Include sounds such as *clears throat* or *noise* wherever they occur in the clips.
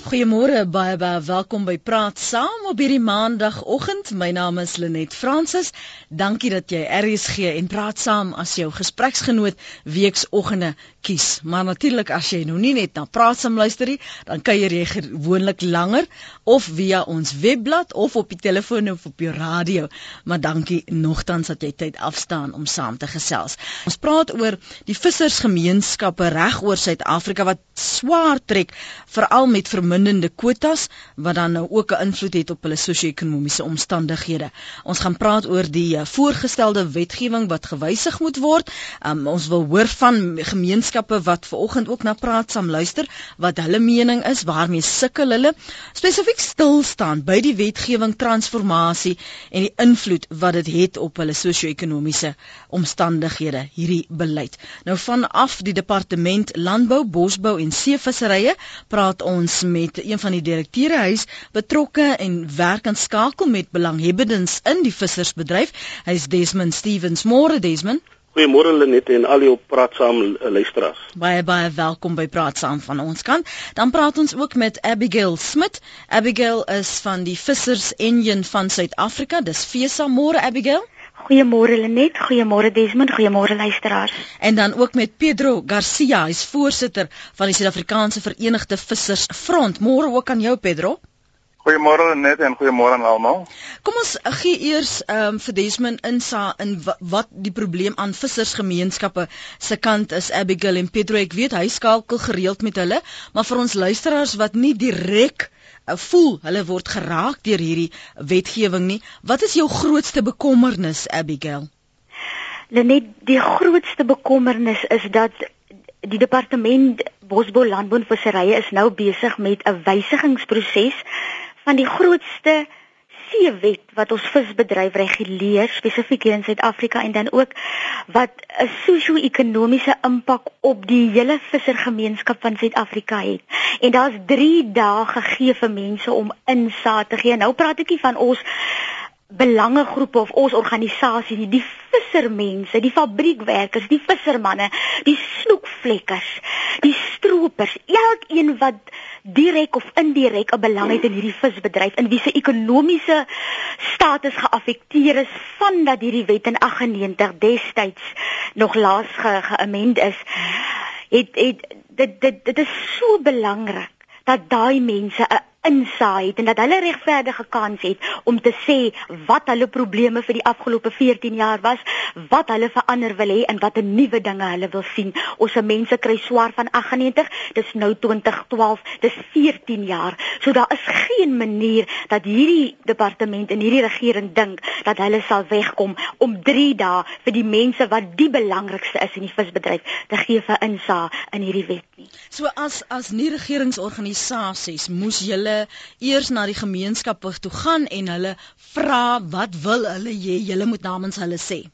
Goeiemôre, baie baie welkom by Praat Saam op hierdie maandagooggend. My naam is Lenet Fransis. Dankie dat jy RSG en Praat Saam as jou gespreksgenoot weeksoggende kies. Maar natuurlik as jy nou nie net na Praat Saam luister nie, dan kuier jy gewoonlik langer of via ons webblad of op die telefoon of op jou radio. Maar dankie nogtans dat jy tyd afstaan om saam te gesels. Ons praat oor die vissersgemeenskappe reg oor Suid-Afrika wat swaar trek veral met verminderde kwotas wat dan nou ook 'n invloed het op hulle sosio-ekonomiese omstandighede. Ons gaan praat oor die uh, voorgestelde wetgewing wat gewysig moet word. Um, ons wil hoor van gemeenskappe wat ver oggend ook na praat saam luister wat hulle mening is, waarmee sukkel hulle spesifiek stil staan by die wetgewing transformasie en die invloed wat dit het op hulle sosio-ekonomiese omstandighede hierdie beleid. Nou vanaf die departement landbou, bosbou en seevisserye praat ons met met een van die direkteure huis betrokke en werk aan skakel met belanghebbendes in die vissersbedryf. Hy is Desmond Stevens. Môre Desmond. Goeiemôre Lenet en al die praat saam luisteraars. Baie baie welkom by Praat saam van ons kant. Dan praat ons ook met Abigail Smit. Abigail is van die Vissers Enjin van Suid-Afrika. Dis FESA môre Abigail. Goeiemôre Lenet, goeiemôre Desmond, goeiemôre luisteraars. En dan ook met Pedro Garcia, hy's voorsitter van die Suid-Afrikaanse Verenigde Vissers Front. Môre ook aan jou Pedro. Goeiemôre Lenet en goeiemôre aan almal. Kom ons gee eers ehm um, vir Desmond insa in wat die probleem aan vissersgemeenskappe se kant is Abigail en Pedro. Ek weet hy skakel gereeld met hulle, maar vir ons luisteraars wat nie direk voel hulle word geraak deur hierdie wetgewing nie. Wat is jou grootste bekommernis, Abigail? Lenet, die grootste bekommernis is dat die departement Bosbou Landbou en Visserye is nou besig met 'n wysigingsproses van die grootste seewet wat ons visbedryf reguleer spesifiek hier in Suid-Afrika en dan ook wat 'n sosio-ekonomiese impak op die hele vissergemeenskap van Suid-Afrika het. En daar's 3 dae gegee vir mense om insaag te gee. Nou praat ek nie van ons belangegroepe of ons organisasie nie, die vissermense, die fabriekwerkers, die vissermanne, die snoekvlekkers, die stroopers, elkeen wat direk of indirek 'n belang het in hierdie visbedryf en wie se ekonomiese status geaffekteer is vandat hierdie wet in 98 destyds nog laas geamend is, het het dit dit dit is so belangrik dat daai mense 'n insaai het en dat hulle regverdige kans het om te sê wat hulle probleme vir die afgelope 14 jaar was, wat hulle verander wil hê en watter nuwe dinge hulle wil sien. Ons se mense kry swaar van 98, dis nou 2012, dis 14 jaar. So daar is geen manier dat hierdie departement en hierdie regering dink dat hulle sal wegkom om 3 dae vir die mense wat die belangrikste is in die visbedryf te gee vir insaag in hierdie wet nie. So as as nie regeringsorganisasies moes julle hulle eers na die gemeenskappe toe gaan en hulle vra wat wil hulle hê julle moet namens hulle sê.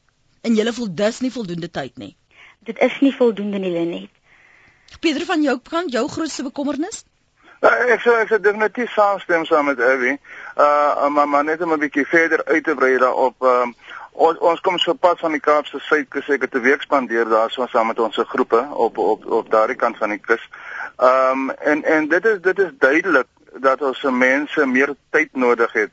En julle voel dus nie voldoende tyd nie. Dit is nie voldoende nie net. Pieter van jou kant jou grootste bekommernis? Uh, ek sou ek sou definitief saamstem saam met Abby. Uh maar maar net om 'n bietjie verder uit te brei daarop. Uh, ons ons kom so pad van die Kaapse suidkus ek het 'n week spandeer daar so saam met ons groepe op op op daardie kant van die kus. Ehm um, en en dit is dit is duidelik dat ons se mense meer tyd nodig het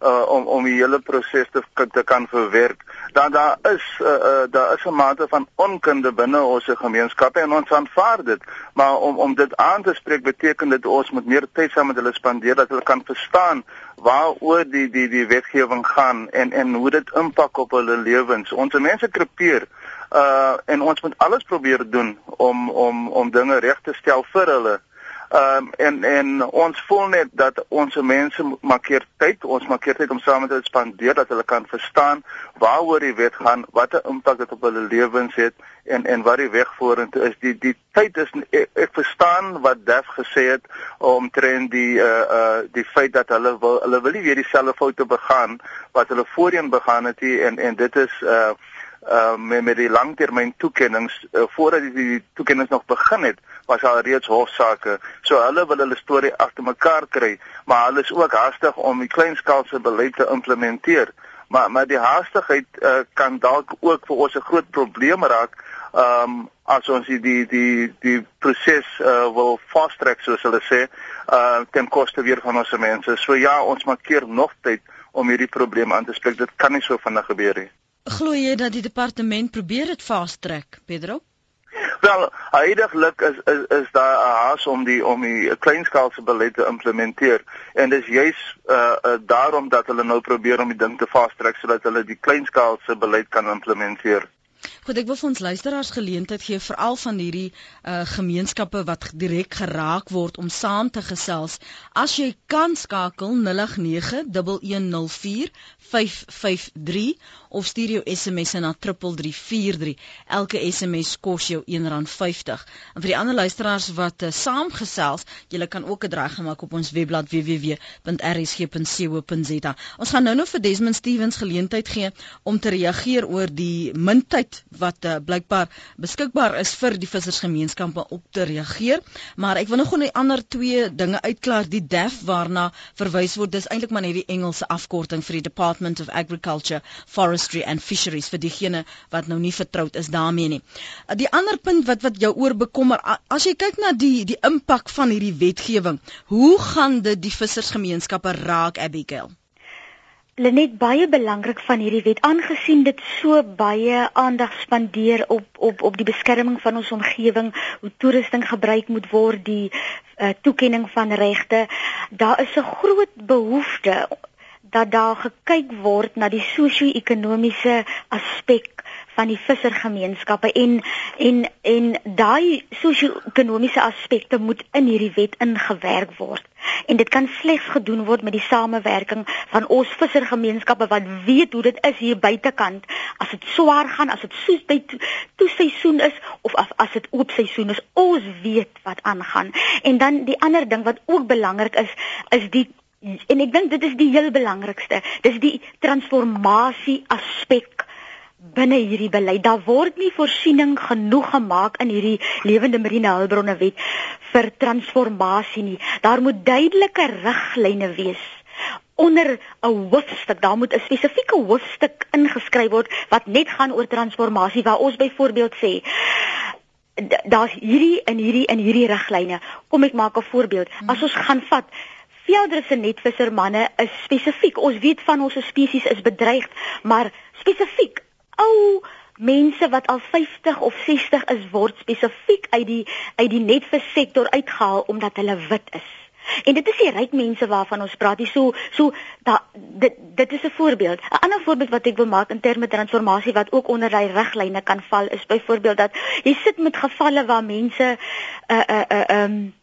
uh om om die hele proses te te kan verwerk. Dan daar is uh, uh daar is 'n mate van onkunde binne ons gemeenskappe en ons aanvaar dit. Maar om om dit aan te spreek beteken dit ons moet meer tyd saam met hulle spandeer dat hulle kan verstaan waaroor die die die wetgewing gaan en en hoe dit impak op hulle lewens. Ons mense krepeer uh en ons moet alles probeer doen om om om dinge reg te stel vir hulle Ehm um, en en ons voel net dat ons mense markeer tyd, ons markeer tyd om saam met hulle spandeer dat hulle kan verstaan waaroor die wet gaan, watter impak dit op hulle lewens het en en wat die weg vorentoe is. Die die tyd is ek, ek verstaan wat Def gesê het omtrent die uh uh die feit dat hulle wil hulle wil nie weer dieselfde foute begaan wat hulle voorheen begaan het nie en en dit is uh uh met met die langtermyn toekennings uh, voordat die, die toekennings nog begin het was al reeds hofsaake so hulle wil hulle storie agter mekaar kry maar hulle is ook haastig om die kleinskaalse beleid te implementeer maar maar die haastigheid uh, kan dalk ook vir ons 'n groot probleem raak um as ons die die die, die proses uh, wil fast track soos hulle sê uh ten koste weer van ons mense. So ja, ons maak keer nog tyd om hierdie probleem aan te spreek. Dit kan nie so vinnig gebeur nie. Glo jy dat die departement probeer dit fast track, Pedro? Wel, heidaglik is is is daar 'n haas om die om die kleinskaalse beleid te implementeer en dis juis uh, uh daarom dat hulle nou probeer om die ding te fast track sodat hulle die kleinskaalse beleid kan implementeer. Goed, ek wil vir ons luisteraars geleentheid gee veral van hierdie uh gemeenskappe wat direk geraak word om saam te gesels. As jy kan skakel 0891104553 of stuur jou SMS na 3343. Elke SMS kos jou R1.50. En vir die ander luisteraars wat uh, saamgesels, julle kan ook 'n draai gemaak op ons webblad www.rsg.co.za. Ons gaan nou nog vir Desmond Stevens geleentheid gee om te reageer oor die mintyd wat uh, blykbaar beskikbaar is vir die vissersgemeenskappe op te reageer. Maar ek wil nog net ander twee dinge uitklaar. Die DEF waarna verwys word, dis eintlik maar net die Engelse afkorting vir die Department of Agriculture, Forest forestry and fisheries vir diegene wat nou nie vertroud is daarmee nie. Uh, die ander punt wat wat jou oor bekommer, as jy kyk na die die impak van hierdie wetgewing, hoe gaan dit die vissersgemeenskappe raak Abigail? Lenet baie belangrik van hierdie wet aangesien dit so baie aandag spandeer op op op die beskerming van ons omgewing, hoe toerusting gebruik moet word, die uh, toekenning van regte. Daar is 'n groot behoefte dat daar gekyk word na die sosio-ekonomiese aspek van die vissergemeenskappe en en en daai sosio-ekonomiese aspekte moet in hierdie wet ingewerk word. En dit kan slegs gedoen word met die samewerking van ons vissergemeenskappe wat weet hoe dit is hier buitekant as dit swaar gaan, as dit soos by toeseisoen is of as as dit oop seisoen is. Ons weet wat aangaan. En dan die ander ding wat ook belangrik is, is die en ek dink dit is die heel belangrikste. Dis die transformasie aspek binne hierdie beleid. Daar word nie voorsiening genoeg gemaak in hierdie lewende marine hulpbronne wet vir transformasie nie. Daar moet duidelike riglyne wees onder 'n hoofstuk. Daar moet 'n spesifieke hoofstuk ingeskryf word wat net gaan oor transformasie waar ons byvoorbeeld sê daar's hierdie en hierdie en hierdie riglyne. Kom ek maak 'n voorbeeld. As ons gaan vat Veldrisse netvissermanne is spesifiek. Ons weet van ons spesies is bedreig, maar spesifiek ou mense wat al 50 of 60 is word spesifiek uit die uit die netvissektor uitgehaal omdat hulle wit is. En dit is die ryk mense waarvan ons praat. Hier so so da dit dit is 'n voorbeeld. 'n Ander voorbeeld wat ek wil maak in terme transformasie wat ook onder daai riglyne kan val is byvoorbeeld dat jy sit met gevalle waar mense uh, uh, uh, um,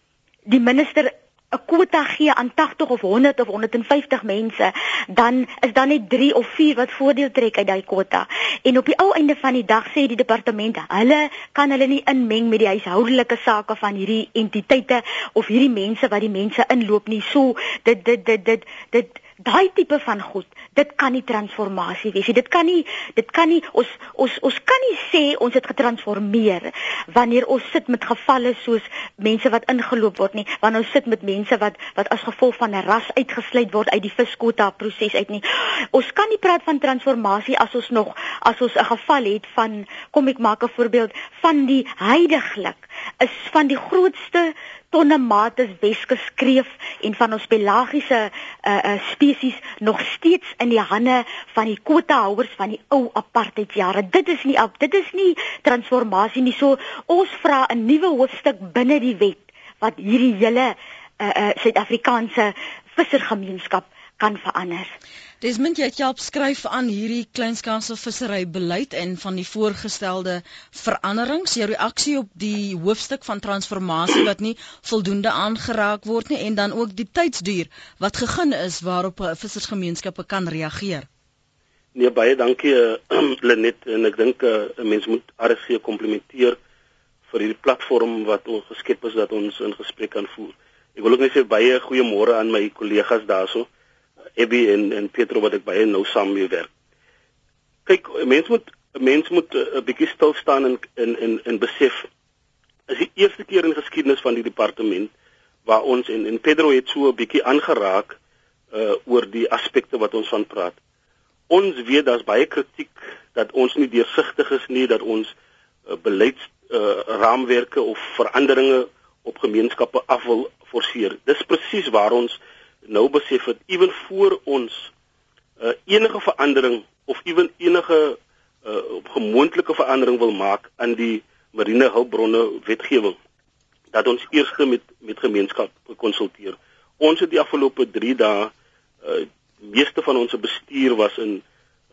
die minister 'n kwota gee aan 80 of 100 of 150 mense, dan is dan net 3 of 4 wat voordeel trek uit daai kwota. En op die ou einde van die dag sê die departement, hulle kan hulle nie inmeng met die huishoudelike sake van hierdie entiteite of hierdie mense wat die mense inloop nie. So dit dit dit dit dit daai tipe van goed dit kan nie transformasie wees nie. Dit kan nie dit kan nie ons ons ons kan nie sê ons het getransformeer wanneer ons sit met gevalle soos mense wat ingeloop word nie wanneer ons sit met mense wat wat as gevolg van 'n ras uitgesluit word uit die viskota proses uit nie. Ons kan nie praat van transformasie as ons nog as ons 'n geval het van kom ek maak 'n voorbeeld van die heiliglik is van die grootste tonne mates Weskus skreef en van ons pelagiese uh, uh, spesies nog steeds in die hande van die kwotahouers van die ou apartheid jare. Dit is nie dit is nie transformasie nie. So ons vra 'n nuwe hoofstuk binne die wet wat hierdie hele uh, uh, Suid-Afrikaanse vissergemeenskap kan verander. Desmond, jy het help skryf aan hierdie kleinskaalse vissery beleid en van die voorgestelde veranderings. Jou reaksie op die hoofstuk van transformasie wat nie voldoende aangeraak word nie en dan ook die tydsduur wat gegee is waarop vissersgemeenskappe kan reageer. Nee, baie dankie uh, *clears throat* Lenet en ek dink uh, 'n mens moet RSG komplimenteer vir hierdie platform wat ons geskep is dat ons in gesprek kan voer. Ek wil ook net sê baie goeiemôre aan my kollegas daarso. Abby en en Pietro wat ek baie nou saam mee werk. Kyk, mense moet mense moet eh, 'n bietjie stil staan en in in in besef is die eerste keer in geskiedenis van die departement waar ons en en Pedro het so 'n bietjie aangeraak uh oor die aspekte wat ons van praat. Ons weet daar's baie kritiek dat ons nie deursigtig is nie dat ons uh, beleids uh, raamwerke of veranderinge op gemeenskappe af wil forceer. Dis presies waar ons nou besef het ewen voor ons uh, enige verandering of ewen enige uh, gemoontlike verandering wil maak aan die marine hulpbronne wetgewing dat ons eers met met gemeenskap konsulteer. Ons het die afgelope 3 dae uh, meeste van ons bestuur was in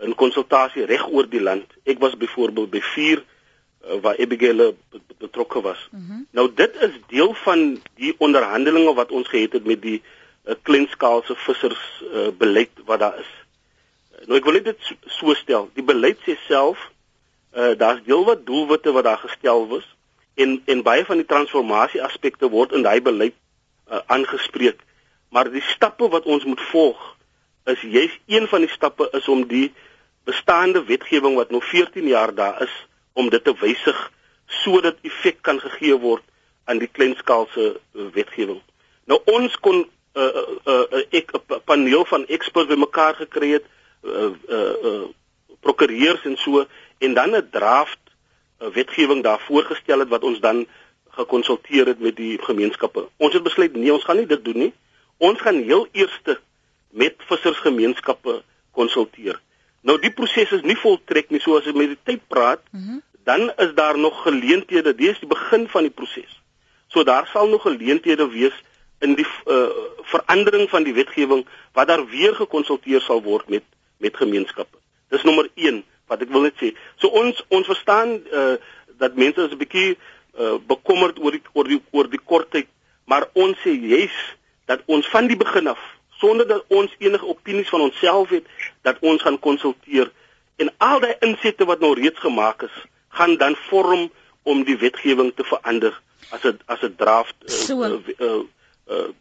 in konsultasie reg oor die land. Ek was byvoorbeeld by 4 uh, waar Abigail betrokke was. Mm -hmm. Nou dit is deel van die onderhandelinge wat ons gehad het met die uh, kleinskaalse vissers uh, beleid wat daar is. Nou ek wil dit so, so stel. Die beleid sê self uh daar's heelwat doelwitte wat daar gestel was en en baie van die transformasie aspekte word in daai beleid uh, aangespreek. Maar die stappe wat ons moet volg is juist een van die stappe is om die bestaande wetgewing wat nou 14 jaar daar is om dit te wysig sodat effek kan gegee word aan die kleinskaalse uh, wetgewing. Nou ons kon 'n uh, uh, uh, ek 'n paneel van eksperts bymekaar gekry het uh, uh, uh, prokureurs en so en dan 'n draft uh, wetgewing daar voorgestel het wat ons dan gekonsulteer het met die gemeenskappe. Ons het besluit nee, ons gaan nie dit doen nie. Ons gaan heel eerste met vissersgemeenskappe konsulteer. Nou die proses is nie voltrek nie soos ek met die tyd praat, mm -hmm. dan is daar nog geleenthede. Dis die begin van die proses. So daar sal nog geleenthede wees in die uh, verandering van die wetgewing wat daar weer gekonsulteer sal word met met gemeenskappe. Dis nommer 1 wat ek wil net sê. So ons ons verstaan uh dat mense is 'n bietjie uh bekommerd oor die oor die oor die kortheid, maar ons sê juis dat ons van die begin af sonder dat ons enige opinies van onsself het dat ons gaan konsulteer en al die insette wat nou reeds gemaak is, gaan dan vorm om die wetgewing te verander as 'n as 'n draft uh, so, uh, uh, uh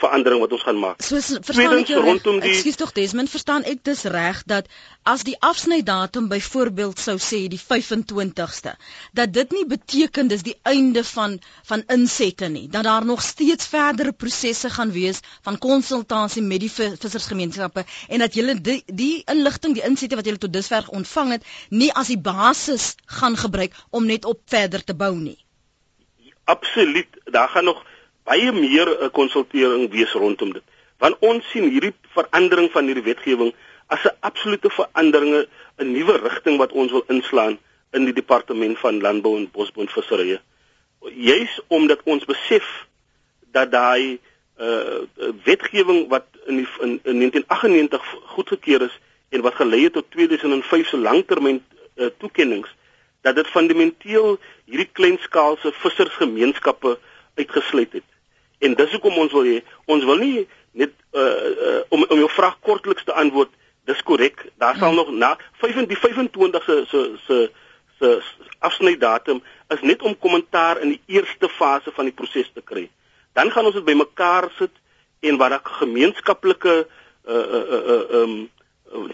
verandering wat ons gaan maak. So verstaan ek jou rondom die Ekskuus tog Desmond, verstaan ek dis reg dat as die afsnydatum byvoorbeeld sou sê die 25ste, dat dit nie beteken dis die einde van van insette nie, dat daar nog steeds verdere prosesse gaan wees van konsultasie met die vissersgemeenskappe en dat julle die, die inligting, die insette wat julle tot dusver ontvang het, nie as die basis gaan gebruik om net op verder te bou nie. Absoluut, daar gaan nog baie meer 'n uh, eh, konsultering wees rondom dit. Want ons sien hierdie verandering van hierdie wetgewing as 'n absolute verandering, 'n nuwe rigting wat ons wil inslaan in die departement van landbou en bosbou en visserye. Juis omdat ons besef dat daai uh wetgewing wat in die in, in 1998 goedgekeur is en wat gelei het tot 2005 se langtermyn uh, toekenninge dat dit fundamenteel hierdie kleinskaalse vissersgemeenskappe uitgesluit het. En dis hoekom ons wil hê ons wil nie net uh, uh om om jou vraag kortliks te antwoord. Dis korrek. Daar sal hmm. nog na 25 die 25 se se se se afsnydatum is net om kommentaar in die eerste fase van die proses te kry. Dan gaan ons dit bymekaar sit en wat ek gemeenskaplike uh uh uh um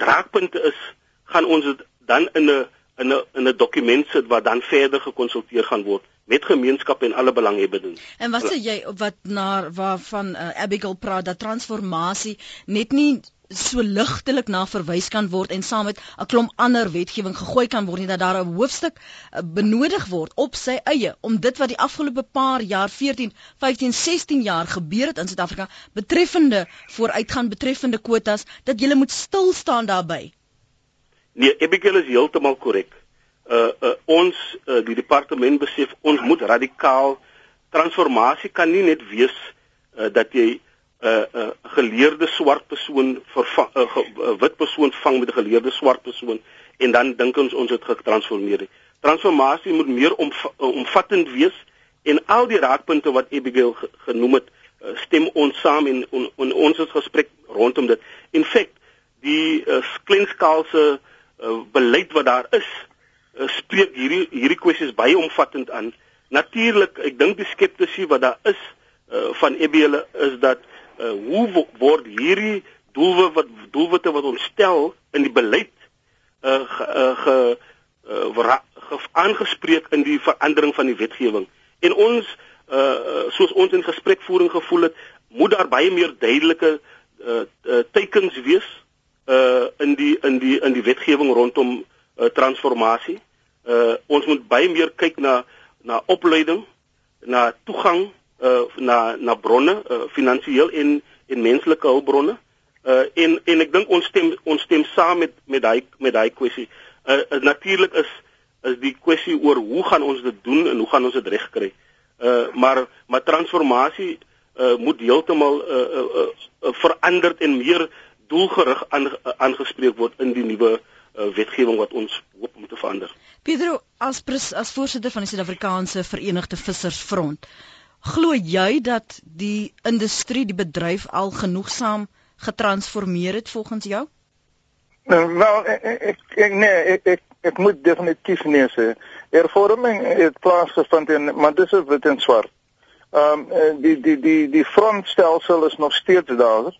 raakpunte is, gaan ons dit dan in 'n in 'n in 'n dokument sit wat dan verder gekonsulteer gaan word met gemeenskappe en alle belanghebbendes. En wat sê jy wat na waarvan uh, Abigail praat dat transformasie net nie so ligtelik na verwys kan word en saam met 'n klomp ander wetgewing gegooi kan word nie dat daar 'n hoofstuk uh, benodig word op sy eie om dit wat die afgelope paar jaar 14, 15, 16 jaar gebeur het in Suid-Afrika betreffende vooruitgaan betreffende kwotas dat jy moet stil staan daarbey. Nee, Abigail is heeltemal korrek uh, uh ons uh, die departement besef ons moet radikaal transformasie kan nie net wees uh, dat jy 'n uh, uh, geleerde swart persoon vervang uh, uh, wit persoon vang met 'n geleerde swart persoon en dan dink ons ons het getransformeer. Transformasie moet meer om, uh, omvattend wees en al die raakpunte wat Abigail genoem het uh, stem ons saam en on, on, ons het gesprek rondom dit. In feite die uh, kleinskaalse uh, beleid wat daar is uh, spreek hierdie hierdie kwessies baie omvattend aan. Natuurlik, ek dink die skeptisie wat daar is uh, van EBL is dat uh, hoe word hierdie doelwitte wat doelwitte wat ons stel in die beleid uh, ge, uh, ge, uh, ge aangespreek in die verandering van die wetgewing. En ons uh, soos ons in gesprekvoering gevoel het, moet daar baie meer duidelike uh, uh, teikens wees uh in die in die in die wetgewing rondom uh, transformasie. Uh ons moet baie meer kyk na na opleiding, na toegang uh na na bronne, uh, finansiëel en en menslike hulpbronne. Uh en en ek dink ons stem ons stem saam met met daai met daai kwessie. Uh, uh natuurlik is is die kwessie oor hoe gaan ons dit doen en hoe gaan ons dit regkry. Uh maar maar transformasie uh moet heeltemal uh, uh, uh, uh veranderd en meer doelgerig aangespreek word in die nuwe uh, wetgewing wat ons hoop om te verander. Pedro as pres, as voorsitter van die Suid-Afrikaanse Verenigde Vissersfront, glo jy dat die industrie, die bedryf al genoegsaam getransformeer het volgens jou? Nou, wel ek ek, ek nee, ek ek, ek moet definitief nee sê. Hervorming het plaasgevind en maar dis is wit en swart. Ehm um, die die die die frontstelsel is nog steeds daar.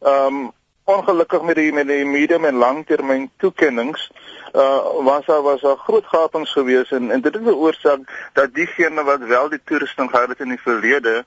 Ehm um, ongelukkig met die met die medium en langtermyn toekennings uh was daar was daar groot gapings gewees en en dit het veroorsaak dat diegene wat wel die toerusting gehad het in die verlede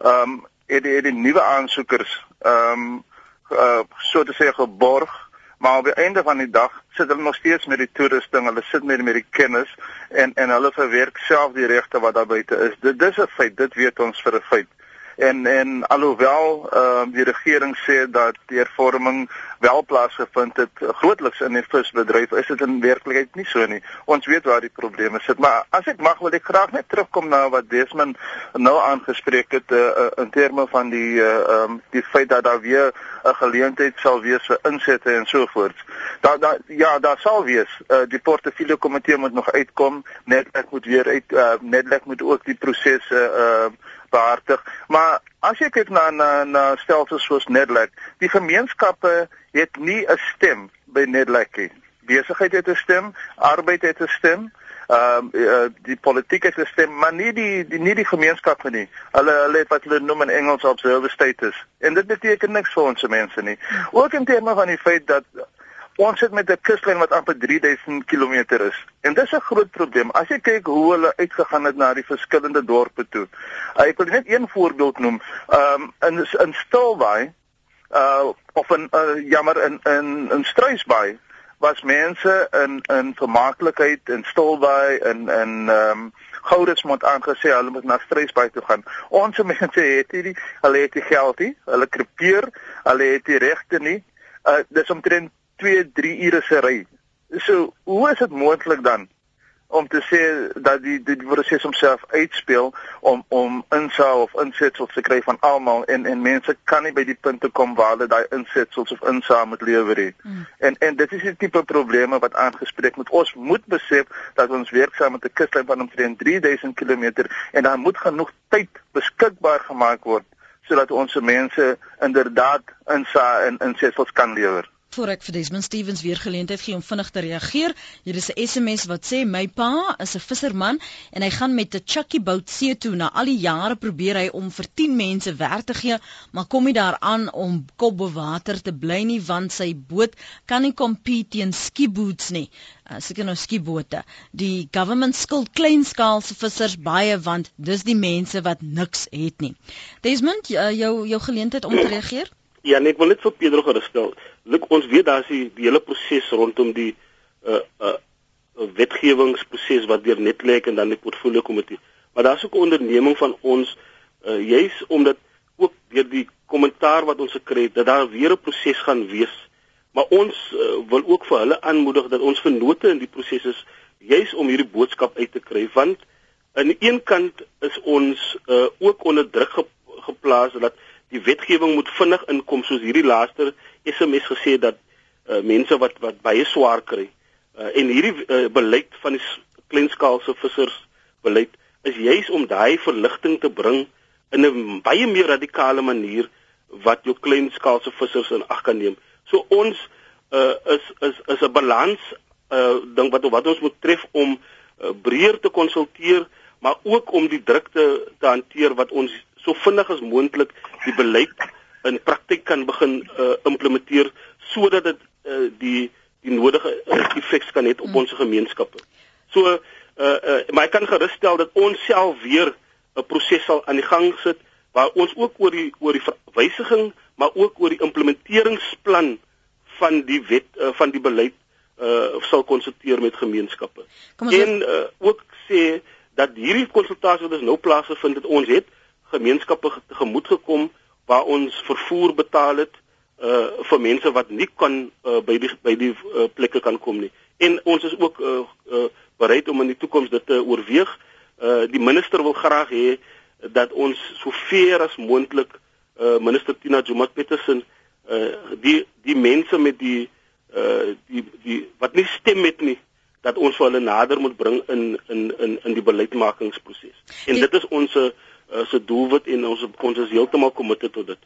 ehm um, het die, die nuwe aansoekers ehm um, uh so te sê geborg maar op die einde van die dag sit hulle nog steeds met die toerusting hulle sit met met die kennis en en hulle verwerk self die regte wat daar buite is. Dit dis 'n feit dit weet ons vir 'n feit en en alhoewel ehm uh, die regering sê dat die hervorming wel plaasgevind het grootliks in die visbedryf is dit in werklikheid nie so nie. Ons weet waar die probleme sit maar as ek mag wil ek graag net terugkom na wat Desmond nou aangespreek het uh, uh, in terme van die ehm uh, um, die feit dat daar weer 'n geleentheid sal wees vir insette en so voort daar da, ja daar sal wees. Uh, die portefeulje komitee moet nog uitkom. Net ek moet weer uit uh, net ek moet ook die prosesse uh, behartig. Maar as jy kyk na na na stelsels soos Nedlac, die gemeenskappe het nie 'n stem by Nedlac nie. Besigheid het 'n stem, arbeid het 'n stem, ehm uh, die politiek het 'n stem, maar nie die die nie die gemeenskappe nie. Hulle hulle het wat hulle noem in Engels observer status. En dit beteken niks vir ons mense nie. Ook in terme van die feit dat Ons sit met 'n kuslyn wat amper 3000 km is. En dis 'n groot probleem. As jy kyk hoe hulle uitgegaan het na die verskillende dorpe toe. Uh, ek wil net een voorbeeld noem. Ehm um, in in Stilbaai uh of in uh, jammer in in in Struisbaai was mense in in vermaaklikheid in Stilbaai in in ehm um, Gouders moet aangesê hulle moet na Struisbaai toe gaan. Ons mense het hierdie hulle het die geld nie. Hulle krepeer, hulle het die regte nie. Uh dis omtrent 2, 3 ure se ry. So, hoe is dit moontlik dan om te sê dat die die proses homself uitspeel om om insaal of insetsels te kry van almal en en mense kan nie by die punte kom waar hulle daai insetsels of insaal moet lewer nie. Mm. En en dit is die tipe probleme wat aangespreek moet. Ons moet besef dat ons werksaam met 'n kuslyn van omtrent 3000 km en daar moet genoeg tyd beskikbaar gemaak word sodat ons se mense inderdaad insaal en insetsels kan lewer voor ek vir Desmond Stevens weer geleentheid gee om vinnig te reageer. Hier is 'n SMS wat sê my pa is 'n visserman en hy gaan met 'n chukkie boot see toe. Na al die jare probeer hy om vir 10 mense werk te gee, maar kom nie daaraan om kop bo water te bly nie want sy boot kan nie compete teen skieboats nie. Uh, seker nou skiebote. Die government skuld kleinskaalse vissers baie want dis die mense wat niks het nie. Desmond, uh, jou jou geleentheid om te reageer? Ja, ek wil net vir Pedro gerusstel. Luk ons weet daar's die, die hele proses rondom die uh uh wetgewingsproses wat deur Netlek en dan die portfolio komitee. Maar daar's ook 'n onderneming van ons uh juis omdat ook deur die kommentaar wat ons gekry het dat daar weer 'n proses gaan wees. Maar ons uh, wil ook vir hulle aanmoedig dat ons vennote in die proses is juis om hierdie boodskap uit te kry want aan die een kant is ons uh ook onder druk ge, geplaas dat die wetgewing moet vinnig inkom soos hierdie laaste SMS gesê dat uh, mense wat wat baie swaar kry uh, en hierdie uh, beleid van die kleinskaalse vissers beleid is juis om daai verligting te bring in 'n baie meer radikale manier wat jou kleinskaalse vissers in ag kan neem. So ons uh, is is is 'n balans uh, ding wat wat ons moet tref om uh, breër te konsulteer maar ook om die drukte te hanteer wat ons so vinnig as moontlik die beleid in praktyk kan begin uh, implementeer sodat dit uh, die die nodige uh, effeks kan hê op hmm. ons gemeenskappe. So uh, uh, maar ek kan gerusstel dat ons self weer 'n proses sal aan die gang sit waar ons ook oor die oor die wysiging maar ook oor die implementeringsplan van die wet uh, van die beleid uh, sal konsulteer met gemeenskappe. En uh, ook sê dat hierdie konsultasie wat ons nou plaasgevind het ons het gemeenskappe tegemoet gekom waar ons vervoer betaal het uh vir mense wat nie kan uh, by die by die uh, plekke kan kom nie. En ons is ook uh, uh bereid om in die toekoms dit te oorweeg. Uh die minister wil graag hê dat ons so ver as moontlik uh minister Tina Joemat Petersen uh die die mense met die uh die die wat nie stem het nie dat ons hulle nader moet bring in in in in die beleidsmakingsproses. En die, dit is ons uh, se doelwit en ons ons is heeltemal committed tot dit.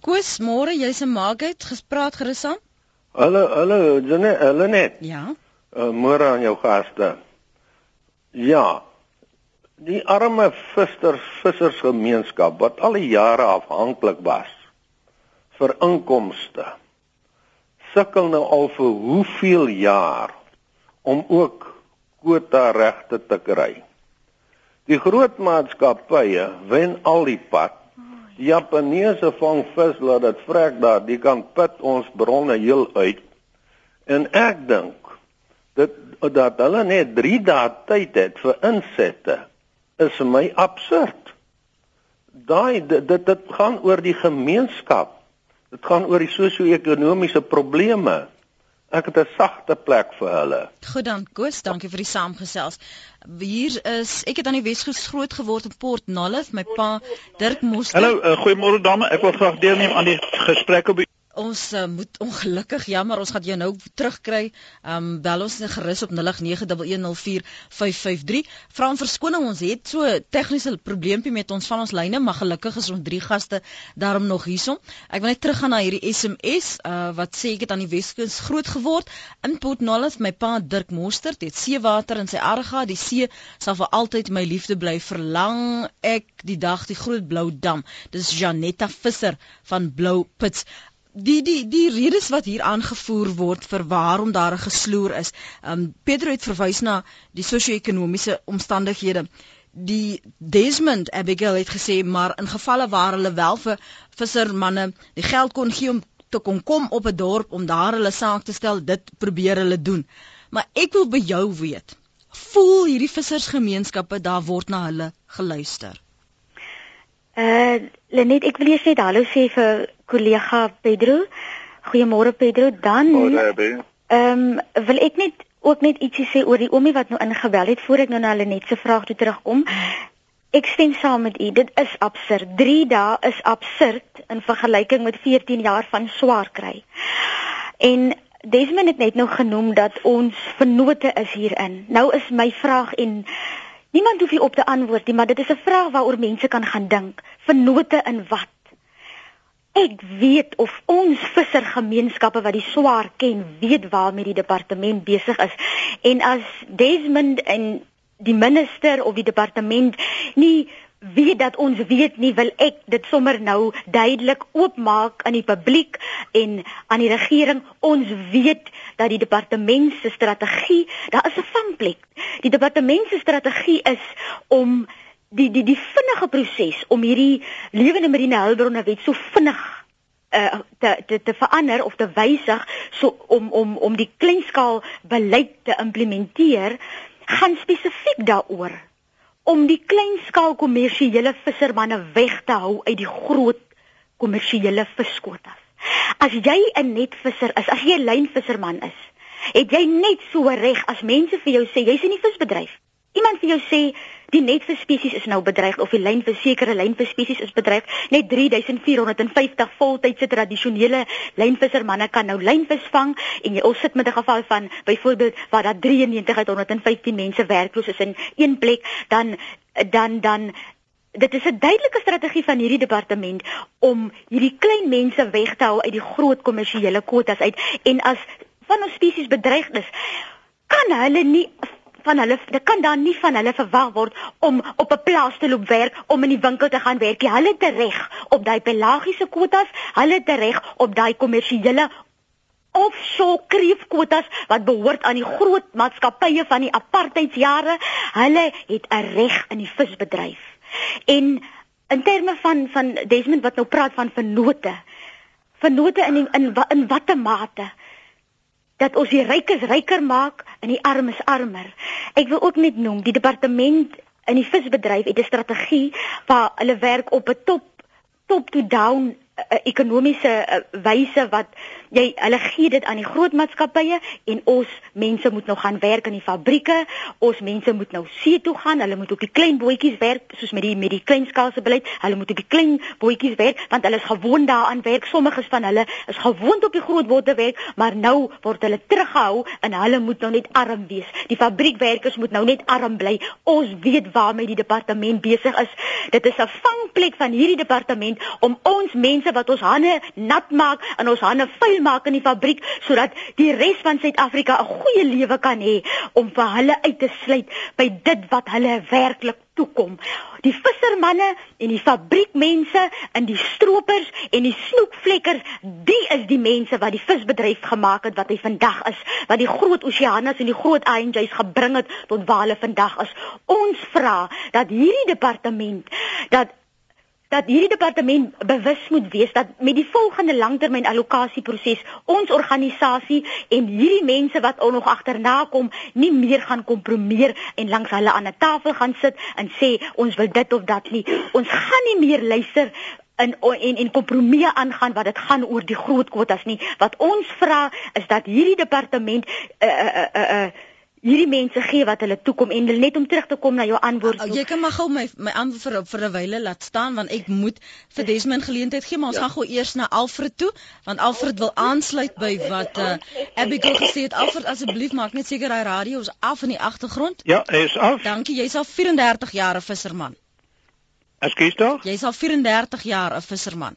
Koos, môre jy's 'n Margaret gespraat gerus aan? Hallo, hallo, Jane, hulle net. Ja. Uh, môre aan jou gaste. Ja. Die arme vissers vissersgemeenskap wat al die jare afhanklik was vir inkomste sukkel nou al vir hoeveel jaar om ook kwota regte te kry. Die groot maatskappye wen al die pad. Die Japaneese vang vis laat dit vrek daar, die kan put ons bronne heel uit. En ek dink dit dat hulle net 3 dae tyd het vir insette is vir my absurd. Daai dit, dit dit gaan oor die gemeenskap. Dit gaan oor die sosio-ekonomiese probleme. Ek het 'n sagte plek vir hulle. Goed dan, Koos, dankie vir die saamgesels. Hier is ek het aan die Weskus groot geword in Port Nolloth, my pa Dirk Moster. Hallo, uh, goeiemôre dame. Ek wil graag deelneem aan die gesprek op ons uh, moet ongelukkig jammer ons gaan jou nou terugkry. Ehm um, bel ons gerus op 0891104553. Vra om verskoning ons het so tegniese probleempie met ons van ons lyne, maar gelukkig is ons drie gaste daarom nog hierson. Ek wil net teruggaan na hierdie SMS uh, eh, wat sê ek het aan die Weskus groot geword in Port Nolloth. My pa Dirk Monster het seewater in sy arga. Die see sal vir altyd my liefde bly. Verlang ek die dag die groot blou dam. Dis Janetta Visser van Blou Pits die die die redes wat hier aangevoer word vir waarom daar 'n gesloer is. Um Pedro het verwys na die sosio-ekonomiese omstandighede. Die Desmond Abigail het gesê maar in gevalle waar hulle wel vir vissermanne die geld kon gee om te kon kom op 'n dorp om daar hulle saak te stel, dit probeer hulle doen. Maar ek wil by jou weet, voel hierdie vissersgemeenskappe daar word na hulle geluister? Uh Lenet, ek wil eers net hallo sê vir kollega Pedro. Goeiemôre Pedro. Dan Ehm um, wil ek net ook net ietsie sê oor die oomie wat nou ingebel het voor ek nou na Lenet se vraag toe terugkom. Ek stem saam met u. Dit is absurd. 3 dae is absurd in vergelyking met 14 jaar van swaar kry. En Desmond het net nou genoem dat ons vennote is hierin. Nou is my vraag en niemand hoef hier op te antwoord nie, maar dit is 'n vraag waaroor mense kan gaan dink. Vennote in wat? Ek weet of ons vissergemeenskappe wat die swaar ken, weet waarmee die departement besig is. En as Desmond en die minister of die departement nie weet dat ons weet nie, wil ek dit sommer nou duidelik oopmaak aan die publiek en aan die regering. Ons weet dat die departement se strategie, daar is 'n vangplek. Die departement se strategie is om die die die vinnige proses om hierdie lewende marine hulpbronne wet so vinnig uh, te, te te verander of te wysig so om om om die kleinskaal beleid te implementeer gaan spesifiek daaroor om die kleinskaal kommersiële vissermanne weg te hou uit die groot kommersiële viskwotas. As jy 'n netvisser is, as jy 'n lynvisserman is, het jy net so reg as mense vir jou sê jy's in die visbedryf. Iemand vir jou sê die netvis spesies is nou bedreig of die lynvis sekere lynvis spesies is bedreig. Net 3450 voltydse tradisionele lynvissermanne kan nou lynvis vang en jy ons sit met 'n geval van byvoorbeeld waar daar 93 uit 115 mense werkloos is in een plek, dan dan dan Dit is 'n duidelike strategie van hierdie departement om hierdie klein mense weg te hou uit die groot kommersiële kwotas uit en as van ons spesies bedreig is, kan hulle nie van hulle dit kan dan nie van hulle verwag word om op 'n plaas te loop werk om in die winkel te gaan werk. Hulle het reg op daai pelagiese kwotas, hulle het reg op daai kommersiële offshore kreefkwotas wat behoort aan die groot maatskappye van die apartheidsjare. Hulle het 'n reg in die visbedryf. En in terme van van Desmond wat nou praat van vennote. Vennote in die, in in watter mate? dat ons die rykes ryker maak en die armes armer. Ek wil ook net noem die departement in die visbedryf het 'n strategie waar hulle werk op 'n top top to down 'n ekonomiese wyse wat jy hulle gee dit aan die groot maatskappye en ons mense moet nou gaan werk in die fabrieke. Ons mense moet nou see toe gaan. Hulle moet op die klein bootjies werk soos met die met die kleinskaalse beleid. Hulle moet op die klein bootjies werk want hulle is gewoond daaraan werk. Sommiges van hulle is gewoond op die groot bote werk, maar nou word hulle teruggehou en hulle moet nou net arm wees. Die fabriekwerkers moet nou net arm bly. Ons weet waarmee die departement besig is. Dit is 'n vangplek van hierdie departement om ons mense wat ons hande nat maak en ons hande vuil maak in die fabriek sodat die res van Suid-Afrika 'n goeie lewe kan hê om vir hulle uit te sluit by dit wat hulle werklik toekom. Die vissermanne en die fabriekmense en die stroopers en die snoekvlekkers, die is die mense wat die visbedryf gemaak het wat hy vandag is, wat die groot oseanes en die groot INJ's gebring het tot waar hulle vandag is. Ons vra dat hierdie departement dat dat hierdie departement bewus moet wees dat met die volgende langtermyn allokasieproses ons organisasie en hierdie mense wat ook nog agterna kom nie meer gaan kompromieer en langs hulle aan 'n tafel gaan sit en sê ons wil dit of dat nie. Ons gaan nie meer luister en en en kompromieë aangaan wat dit gaan oor die groot kwotas nie. Wat ons vra is dat hierdie departement uh, uh, uh, uh, hierdie mense gee wat hulle toekom en net om terug te kom na jou antwoord. Oh, jy kan maar gou my my antwoord vir vir 'n wyle laat staan want ek moet vir Desmond geleentheid gee, maar ons ja. gaan gou eers na Alfred toe want Alfred wil aansluit by wat uh, Abigail gesê het. Alfred asseblief maak net seker hy radio is af in die agtergrond. Ja, hy is af. Dankie. Jy's al 34 jaar 'n visserman. Ekskuus tog? Jy's al 34 jaar 'n visserman.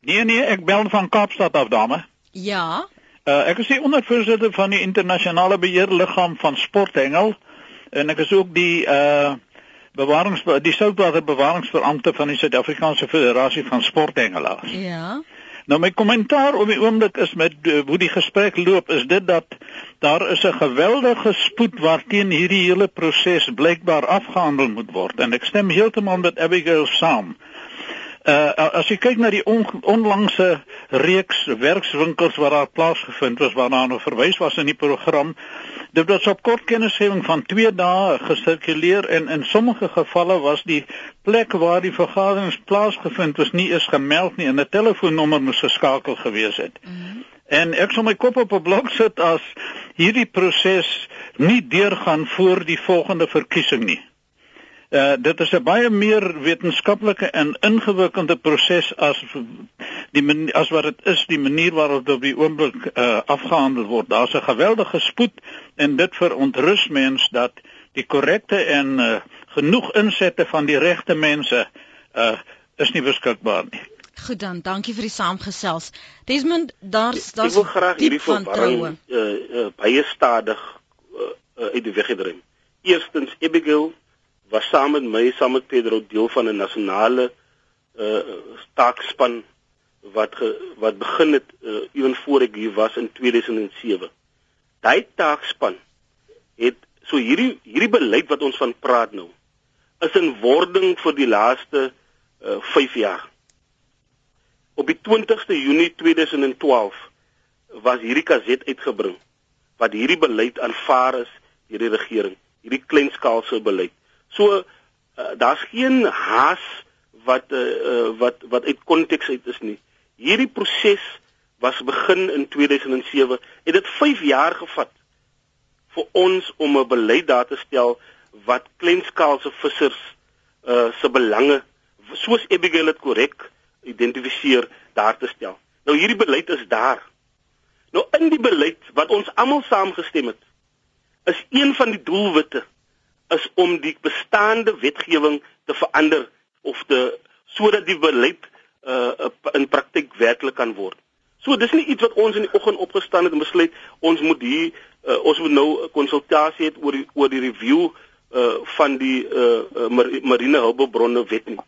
Nee nee, ek bel van Kaapstad af, dame. Ja. Uh, ek is die ondervoorsitter van die internasionale beheerliggaam van sporthengel en ek is ook die uh bewarings die soutwaterbewaringsbeampte van die Suid-Afrikaanse Federasie van Sporthengelaars. Ja. Nou my kommentaar op die oomblik is met uh, hoe die gesprek loop is dit dat daar is 'n geweldige spoed waarteen hierdie hele proses blykbaar afgehandel moet word en ek stem heeltemal met Abigail saam. Uh as jy kyk na die on, onlangse reeks werkswinkels wat daar plaasgevind het waarna nou verwys was in die program, dit was op kort kennisgewing van 2 dae gesirkuleer en in sommige gevalle was die plek waar die vergaderings plaasgevind was nie eens gemeld nie en 'n telefoonnommer moes geskakel gewees het. Mm -hmm. En ek sal my kop op 'n blok sit as hierdie proses nie deurgaan voor die volgende verkiesing nie. Uh dit is 'n baie meer wetenskaplike en ingewikkelde proses as die as wat dit is die manier waarop dit op die oomblik uh afgehandel word. Daar's 'n geweldige spoed en dit verontrus mens dat die korrekte en uh genoeg insette van die regte mense uh is nie beskikbaar nie. Goed dan, dankie vir die saamgesels. Desmond, daar's daar's Ek wil graag hierdie verwarring uh, uh baie stadig uh, uh uit die weg gedrym. Eerstens Abigail was saam met my, saam met Pedro deel van 'n nasionale uh taakspan wat ge, wat begin het uh, ewen voor ek hier was in 2007. Daai taakspan het so hierdie hierdie beleid wat ons van praat nou is in wording vir die laaste uh 5 jaar. Op die 20ste Junie 2012 was hierdie kaset uitgebring wat hierdie beleid aanvaar is deur die regering, hierdie kleinskaalse beleid. So uh, daar's geen haas wat uh, wat wat uit konteks uit is nie. Hierdie proses was begin in 2007. Het dit 5 jaar gevat vir ons om 'n beleid daar te stel wat kleinskaalse vissers uh se belange soos Abigail dit korrek identifiseer daar te stel. Nou hierdie beleid is daar. Nou in die beleid wat ons almal saamgestem het, is een van die doelwitte is om die bestaande wetgewing te verander of te sodat die beleid uh in praktyk werklik kan word. So dis nie iets wat ons in die oggend opgestaan het en besluit ons moet hier uh, ons moet nou 'n konsultasie hê oor die oor die review uh van die uh marine hulpbronne wet nie.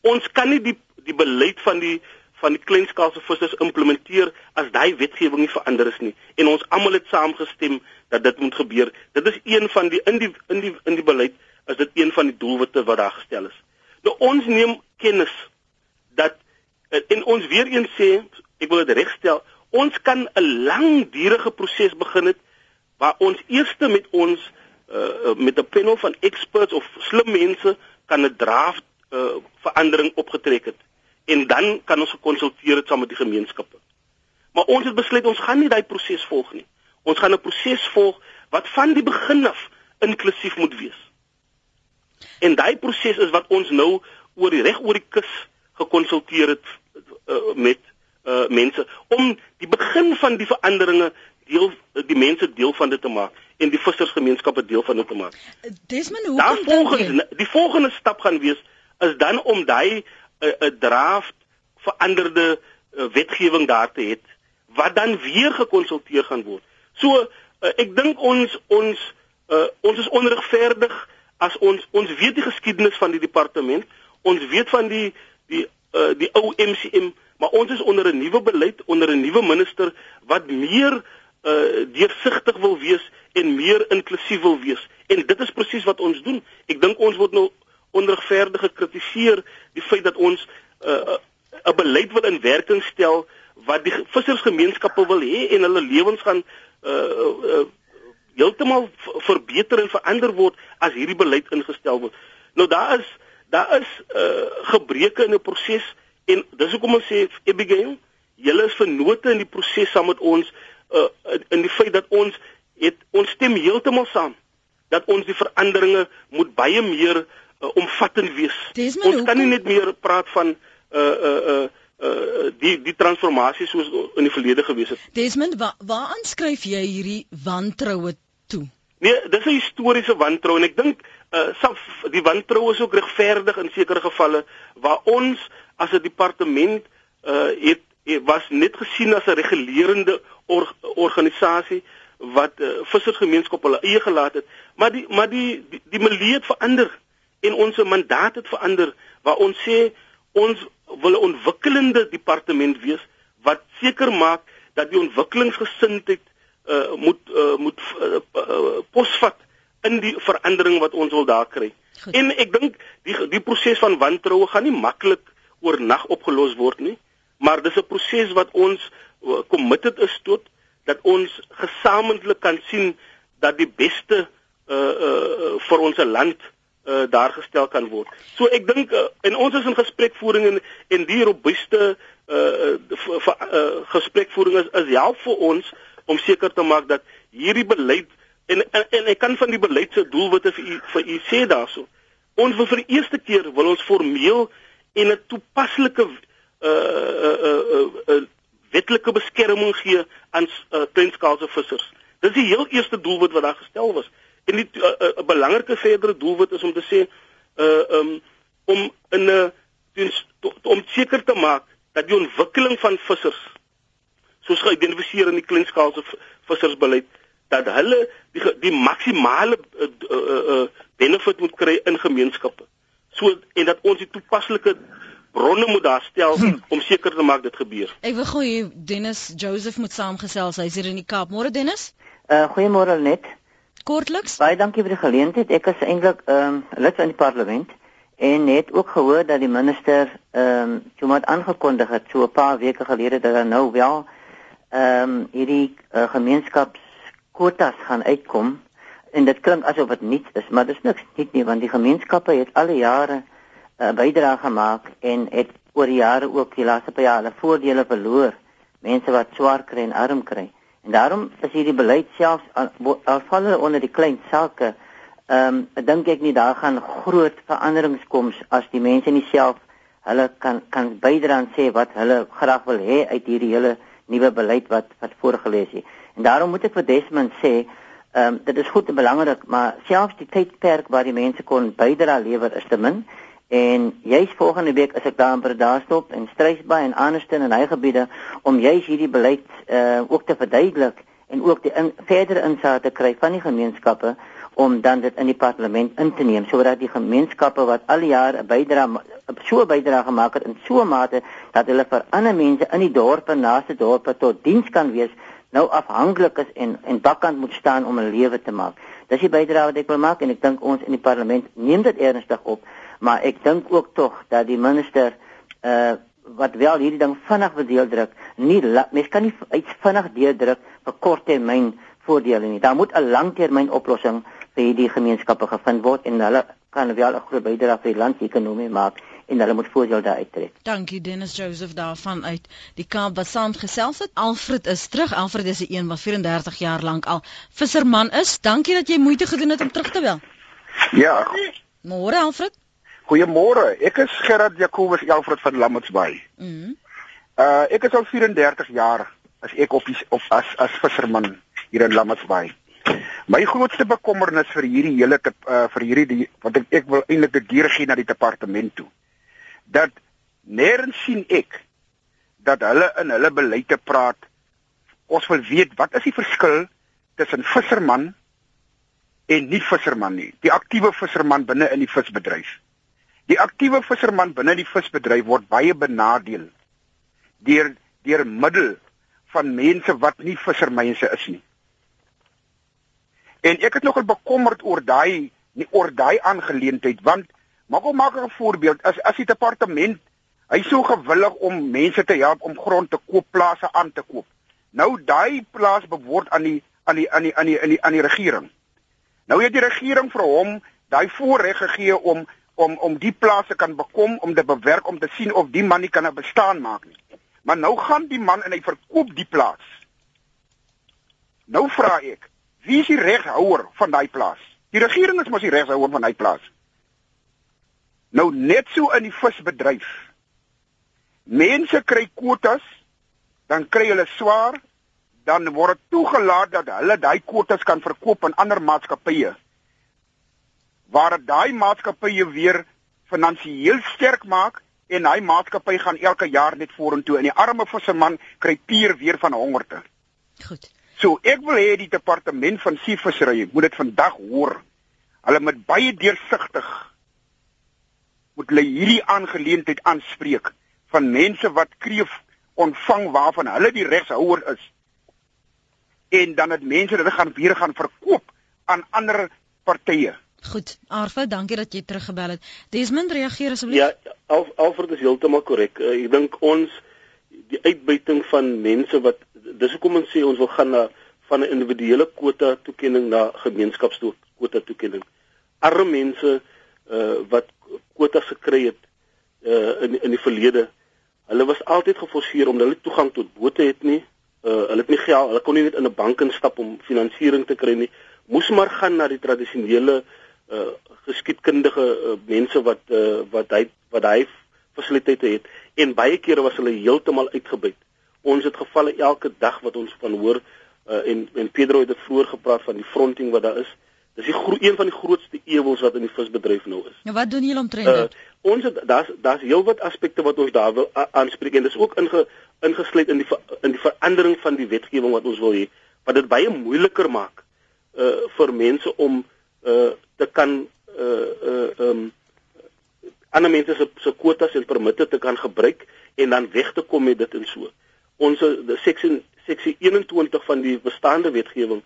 Ons kan nie die die beleid van die van die kleinskaalse vissers implementeer as daai wetgewing nie verander is nie en ons almal het saamgestem dat dit moet gebeur. Dit is een van die in die in die in die beleid is dit een van die doelwitte wat daar gestel is. Nou ons neem kennis dat en ons weer eens sê ek wil dit regstel, ons kan 'n langdurige proses begin het waar ons eers met ons uh, met 'n panel van experts of slim mense kan 'n draft uh, verandering opgetrek het en dan kan ons gekonsulteer het saam met die gemeenskappe. Maar ons het besluit ons gaan nie daai proses volg nie. Ons gaan 'n proses volg wat van die begin af inklusief moet wees. En daai proses is wat ons nou oor die reg oor die kus gekonsulteer het uh, met uh, mense om die begin van die veranderinge deel die mense deel van dit te maak en die vissersgemeenskappe deel van dit te maak. Desmond, hoe kom volgens die volgende stap gaan wees is dan om daai 'n draft veranderde uh, wetgewing daar te hê wat dan weer gekonsulteer gaan word. So uh, ek dink ons ons uh, ons is onregverdig as ons ons weet die geskiedenis van die departement, ons weet van die die uh, die ou MCM, maar ons is onder 'n nuwe beleid, onder 'n nuwe minister wat meer uh deursigtig wil wees en meer inklusief wil wees. En dit is presies wat ons doen. Ek dink ons word nou onregverdig gekritiseer die feit dat ons 'n uh, 'n beleid wil in werking stel wat die vissersgemeenskappe wil hê en hulle lewens gaan uh uh heeltemal verbeter en verander word as hierdie beleid ingestel word. Nou daar is daar is uh gebreke in 'n proses en dis hoekom ons sê Abigail, julle is vennote in die proses saam met ons uh, in die feit dat ons het ons stem heeltemal saam dat ons die veranderinge moet baie meer uh, omvattend wees. Desmond, ons kan nie net meer praat van uh uh uh uh die die transformasie soos in die verlede gewees het. Desmond, wa, waaraan skryf jy hierdie wantroue toe? Nee, dis 'n historiese wantrou en ek dink uh self die wantrou is ook regverdig in sekere gevalle waar ons as 'n departement uh het was net gesien as 'n regulerende or, organisasie wat uh, vissersgemeenskap hulle eie gelaat het maar die maar die die, die milieu het verander en ons mandaat het verander waar ons sê ons wil 'n ontwikkelende departement wees wat seker maak dat die ontwikkelingsgesindheid uh, moet uh, moet uh, uh, posvat in die verandering wat ons wil daar kry. Goed. En ek dink die die proses van wantroue gaan nie maklik oornag opgelos word nie maar dis 'n proses wat ons uh, committed is tot dat ons gesamentlik kan sien dat die beste uh uh vir ons land uh daar gestel kan word. So ek dink uh, en ons is in gesprekvoering en en die robuuste uh, uh, uh gesprekvoering is, is help vir ons om seker te maak dat hierdie beleid en en, en ek kan van die beleid se doelwitte vir u vir u sê daarso. Ons wil vir die eerste keer wil ons formeel en 'n toepaslike uh uh uh, uh wetlike beskerming gee aan uh, kleinskaalse vissers. Dis die heel eerste doelwit wat daar gestel was. En die 'n uh, uh, belangrike verdere doelwit is om te sê uh um om in 'n uh, om seker te maak dat die ontwikkeling van vissers soos geïdentifiseer in die kleinskaalse vissersbeleid dat hulle die die maksimale uh, uh, uh, benefit moet kry in gemeenskappe. So en dat ons die toepaslike bronne moet daar stel hm. om seker te maak dit gebeur. Ek wil gou hier Dennis Joseph moet saamgesels. Hy's hier in die Kaap. Môre Dennis? Uh goeiemôre net. Kortliks? Baie dankie vir die geleentheid. Ek is eintlik ehm um, lid van die parlement en het ook gehoor dat die minister ehm um, maar aangekondig het so 'n paar weke gelede dat daar nou wel ehm um, hierdie uh, gemeenskapskwotas gaan uitkom en dit klink asof dit niets is, maar dit is niks nie, nie want die gemeenskappe het al die jare uh, bydrae gemaak en het oor die jare ook die laaste paar jare voordele verloor. Mense wat swaar kry en arm kry. En daarom is hierdie beleid selfs al, al val hulle onder die klein sake. Ehm um, dink ek nie daar gaan groot veranderings kom as die mense nie self hulle kan kan bydra en sê wat hulle graag wil hê uit hierdie hele nuwe beleid wat wat voorgeles is. En daarom moet ek vir Desmond sê, ehm um, dit is goed en belangrik, maar selfs die tydperk waar die mense kon bydra lewer is te min. En juis volgende week is ek daar in Bredasdorp en Strysbaai en Anderston en hy gebiede om juis hierdie beleid uh ook te verduidelik en ook die in, verdere insake te kry van die gemeenskappe om dan dit in die parlement in te neem sodat die gemeenskappe wat al die jaar 'n bydrae so 'n bydrae gemaak het in so 'n mate dat hulle vir ander mense in die dorpe naaste dorpe tot diens kan wees nou afhanklik is en en bakkant moet staan om 'n lewe te maak. Dis die bydrae wat ek wil maak en ek dink ons in die parlement neem dit ernstig op maar ek dink ook tog dat die minister uh wat wel hierdie ding vinnig wil deurdruk, nie mens kan nie iets vinnig deurdruk vir korttermyn voordele nie. Daar moet 'n langtermyn oplossing vir hierdie gemeenskappe gevind word en hulle kan wel 'n groot bydrae vir die landsekonomie maak en hulle moet voordeel daar uittrek. Dankie Dennis Joseph daarvan uit die Kaap wat saam gesels het. Alfred is terug. Alfred is 'n een wat 34 jaar lank al visserman is. Dankie dat jy moeite gedoen het om terug te bel. Ja. Môre Alfred. Goeiemôre. Ek is Gerard Jacobus Alfred van Lammertsbaai. Mhm. Uh ek is al 34 jaar as ek op die, of as as visserman hier in Lammertsbaai. My grootste bekommernis vir hierdie hele uh vir hierdie die, wat ek ek wil eintlik dit deur gee na die departement toe. Dat nêrens sien ek dat hulle in hulle beleide praat. Ons wil weet wat is die verskil tussen visserman en nie visserman nie. Die aktiewe visserman binne in die visbedryf. Die aktiewe visserman binne die visbedryf word baie benadeel deur deur middel van mense wat nie vissermense is nie. En ek het nogal bekommerd oor daai nie oor daai aangeleentheid want maak hom maak 'n voorbeeld as as die departement hy sou gewillig om mense te help om grond te koop, plase aan te koop. Nou daai plaas behoort aan die aan die aan die aan die aan die, die regering. Nou het die regering vir hom daai voorreg gegee om om om die plase kan bekom om te bewerk om te sien of die man nie kan 'n bestaan maak nie. Maar nou gaan die man en hy verkoop die plaas. Nou vra ek, Wie is die reghouer van daai plaas? Die regering is mos die reghouer van daai plaas. Nou net so in die visbedryf. Mense kry kwotas, dan kry hulle swaar, dan word toegelaat dat hulle daai kwotas kan verkoop aan ander maatskappye. Waar daai maatskappye weer finansiëel sterk maak en daai maatskappy gaan elke jaar net vorentoe en die arme visserman kry pier weer van hongerte. Goed. So ek wil hê die departement van seevissery moet dit vandag hoor. Hulle moet baie deursigtig moet hulle hierdie aangeleentheid aanspreek van mense wat kreef ontvang waarvan hulle die regshouer is. En dan het mense dit gaan weer gaan verkoop aan ander partye. Goed, Arfa, dankie dat jy teruggebel het. Desmond, reageer asseblief. Ja, Al Alfred is heeltemal korrek. Uh, ek dink ons die uitbuiting van mense wat dis hoekom ons sê ons wil gaan na van 'n individuele kwota toekenning na gemeenskapskwota toekenning. Arme mense uh wat kwotas gekry het uh in in die verlede, hulle was altyd geforseer om hulle toegang tot bote het nie. Uh hulle het nie geld, hulle kon nie net in 'n bank instap om finansiering te kry nie. Moes maar gaan na die tradisionele uh geskiedkundige uh, mense wat uh wat hy wat hy fasiliteite het en baie kere was hulle heeltemal uitgebuit. Ons het gevalle elke dag wat ons van hoor uh, en en Pedro het vroeër gepraat van die fronting wat daar is. Dis die een van die grootste ewels wat in die visbedryf nou is. Nou wat doen julle omtrent uh, dit? Ons het daar's daar's heelwat aspekte wat ons daar wil aanspreek en dis ook inge, ingesluit in die in die verandering van die wetgewing wat ons wil hê wat dit baie moeiliker maak uh vir mense om uh te kan uh uh um ander mense se se kwotas en permitte te kan gebruik en dan weg te kom met dit en so. Ons seksie seksie 21 van die bestaande wetgewing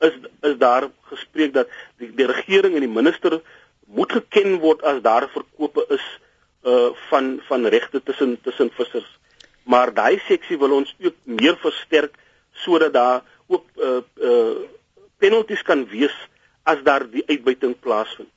is is daar gespreek dat die, die regering en die minister moet geken word as daar verkope is uh van van regte tussen tussen vissers. Maar daai seksie wil ons ook meer versterk sodat daar ook uh uh penalties kan wees as daar die uitbuiting plaasvind.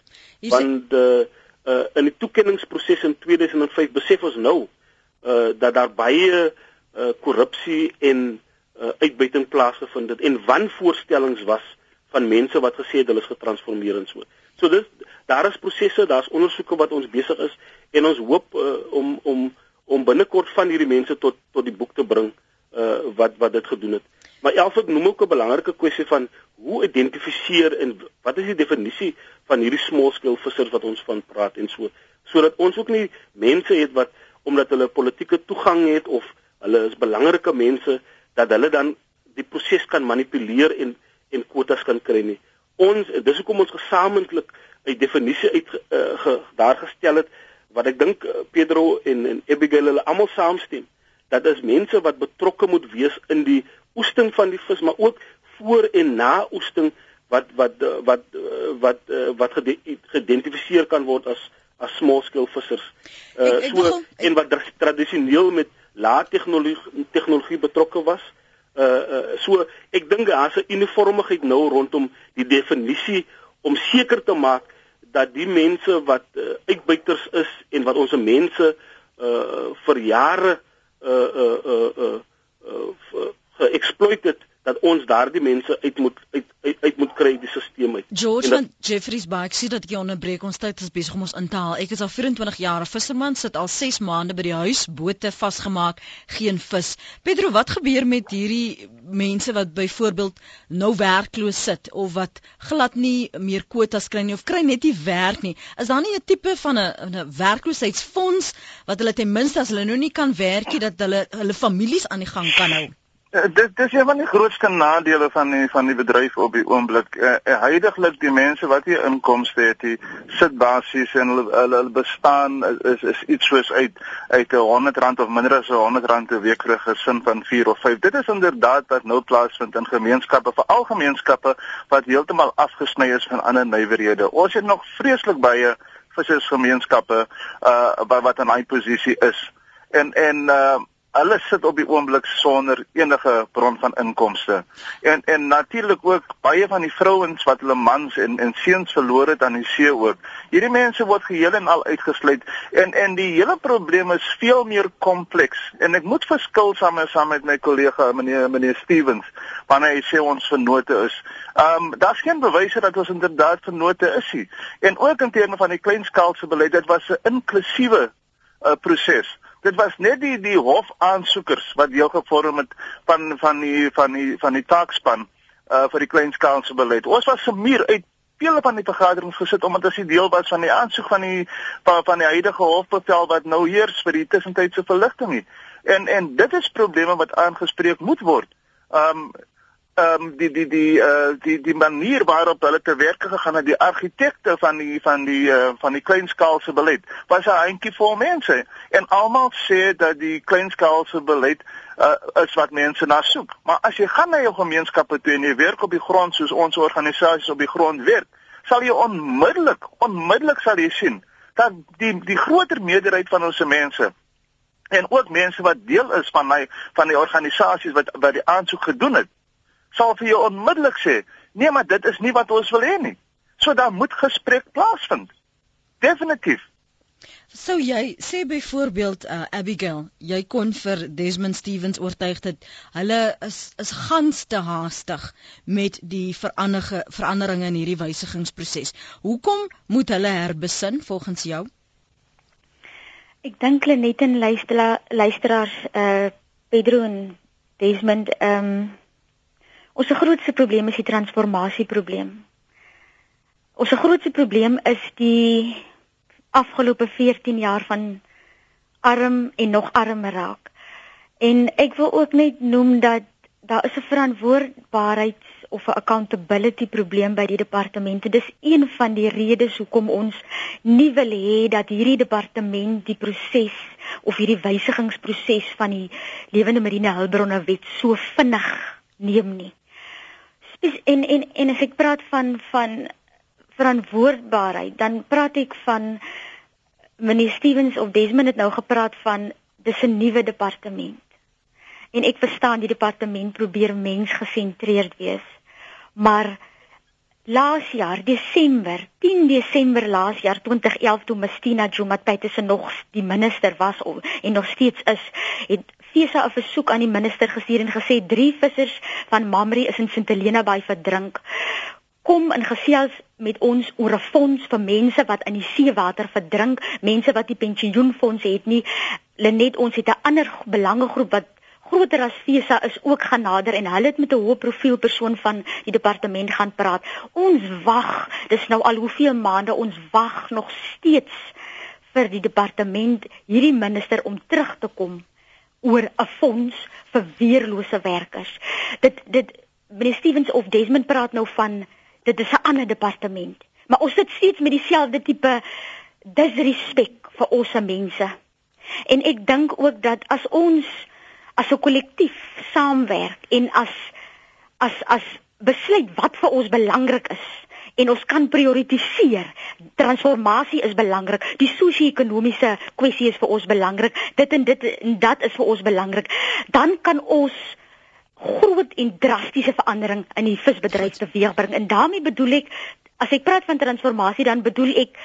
Want uh uh in die toekenningsproses in 2005 besef ons nou uh dat daar baie uh korrupsie en uh uitbuiting plaasgevind het en wanvoorstellings was van mense wat gesê het hulle is getransformeer en so. So dis daar is prosesse, daar's ondersoeke wat ons besig is en ons hoop uh, om om om binnekort van hierdie mense tot tot die boek te bring uh wat wat dit gedoen het. Maar Elfik noem ook 'n belangrike kwessie van hoe identifiseer en wat is die definisie van hierdie small scale vissers wat ons van praat en so sodat ons ook nie mense het wat omdat hulle politieke toegang het of hulle is belangrike mense dat hulle dan die proses kan manipuleer en en kwotas kan kry nie. Ons dis hoekom ons gesamentlik 'n definisie uit uh, ge, daar gestel het wat ek dink uh, Pedro en en Abigail hulle almal saamstem dat is mense wat betrokke moet wees in die oesting van die vis maar ook voor en na oesting wat wat uh, wat uh, wat uh, wat geïdentifiseer kan word as as small scale vissers. Uh ek, ek so begon, ek, en wat tradisioneel met lae tegnologie tegnologie betrokke was. Uh, uh so ek dink daar's 'n uniformigheid nou rondom die definisie om seker te maak dat die mense wat uh, uitbuiters is en wat ons mense uh vir jare uh uh uh uh, uh geëxploit het dat ons daardie mense uit moet uit uit, uit moet kry die stelsel uit. George van Jeffries Bay, ek sien dat jou onderbreek. Ons tyd is besig om ons in te haal. Ek is al 24 jaar 'n visserman, sit al 6 maande by die huis, bote vasgemaak, geen vis. Pedro, wat gebeur met hierdie mense wat byvoorbeeld nou werkloos sit of wat glad nie meer kwotas kry nie of kry net nie werk nie? Is daar nie 'n tipe van 'n 'n werkloosheidsfonds wat hulle ten minste as hulle nou nie kan werk nie dat hulle hulle families aan die gang kan hou? Uh, dit dis een van die grootste nadele van die van die bedryf op die oomblik. Uh, uh, Huidiglik die mense wat hier inkomste het, die sit basies en hulle hulle, hulle bestaan is is iets soos uit uit 'n 100 rand of minder as 'n 100 rand 'n week vir 'n gesin van 4 of 5. Dit is inderdaad wat nou plaasvind in gemeenskappe, veral gemeenskappe wat heeltemal afgesny is van ander nywerhede. Ons het nog vreeslik baie vissersgemeenskappe uh wat in daai posisie is. En en uh hulle sit op die oomblik sonder enige bron van inkomste. En en natuurlik ook baie van die vrouens wat hulle mans en en seuns verloor het aan die see ook. Hierdie mense word geheel en al uitgesluit en en die hele probleem is veel meer kompleks. En ek moet verskil saam met saam met my kollega meneer meneer Stevens wanneer hy sê ons vennote is. Ehm um, daar's geen bewyse dat ons inderdaad vennote is nie. En ook in terme van die kleinskaalse beleid, dit was 'n inklusiewe uh, proses dit was net die die hof aansoekers wat deel gevorm het van van die van die van die taakspan uh vir die kleinskaalse beleid. Ons was se muur uit vele van die vergaderings gesit omdat as die deel was van die aansoek van die van, van die huidige hofbevel wat nou heers vir die tussentydse verligting nie. En en dit is probleme wat aangespreek moet word. Um ehm um, die die die uh die die manier waarop hulle te werk gegaan het die argitekte van die van die uh van die kleinskaalse beleid was 'n handjie vol mense. En almal sê dat die kleinskaalse beleid uh is wat mense na soek. Maar as jy gaan na jou gemeenskappe toe en jy werk op die grond soos ons organisasies op die grond werk sal jy onmiddellik onmiddellik sal jy sien dat die die groter meerderheid van ons mense en ook mense wat deel is van my van die organisasies wat wat die aansoek gedoen het sal vir jou onmiddellik sê, nee, maar dit is nie wat ons wil hê nie. So daar moet gesprek plaasvind. Definitief. So jy sê byvoorbeeld uh, Abigail, jy kon vir Desmond Stevens oortuig dat hulle is is gans te haastig met die veranderige veranderinge in hierdie wysigingsproses. Hoekom moet hulle herbesin volgens jou? Ek dink net in luisteraars uh Pedro en Desmond ehm um, Ons grootste probleem is die transformasieprobleem. Ons grootste probleem is die afgelope 14 jaar van arm en nog armer raak. En ek wil ook net noem dat daar is 'n verantwoordbaarheids of 'n accountability probleem by die departemente. Dis een van die redes hoekom ons nie wil hê dat hierdie departement die proses of hierdie wysigingsproses van die lewende marine hulpbronne wet so vinnig neem nie. Dis en en en as ek praat van van verantwoordbaarheid, dan praat ek van meneer Stevens of Desmond het nou gepraat van dis 'n nuwe departement. En ek verstaan die departement probeer mensgesentreerd wees. Maar laas jaar Desember, 10 Desember laas jaar 2011 toe Mistina Jumatpetese nog die minister was en nog steeds is, het FESA 'n versoek aan die minister gestuur en gesê drie vissers van Mamre is in St Helena Bay verdrink. Kom in gesels met ons oor 'n fonds vir mense wat in die seewater verdrink, mense wat nie pensioenfonds het nie. Lenet ons het 'n ander belangegroep wat groter as FESA is ook gaan nader en hulle het met 'n hoë profiel persoon van die departement gaan praat. Ons wag, dis nou al hoeveel maande ons wag nog steeds vir die departement hierdie minister om terug te kom oor 'n fonds vir weerlose werkers. Dit dit meneer Stevens of Desmond praat nou van dit is 'n ander departement. Maar ons sit steeds met dieselfde tipe disrespek vir ons mense. En ek dink ook dat as ons as 'n kollektief saamwerk en as as as besluit wat vir ons belangrik is, en ons kan prioritiseer. Transformasie is belangrik. Die sosio-ekonomiese kwessie is vir ons belangrik. Dit en dit en dat is vir ons belangrik. Dan kan ons groot en drastiese verandering in die visbedryf teweegbring. En daarmee bedoel ek as ek praat van transformasie dan bedoel ek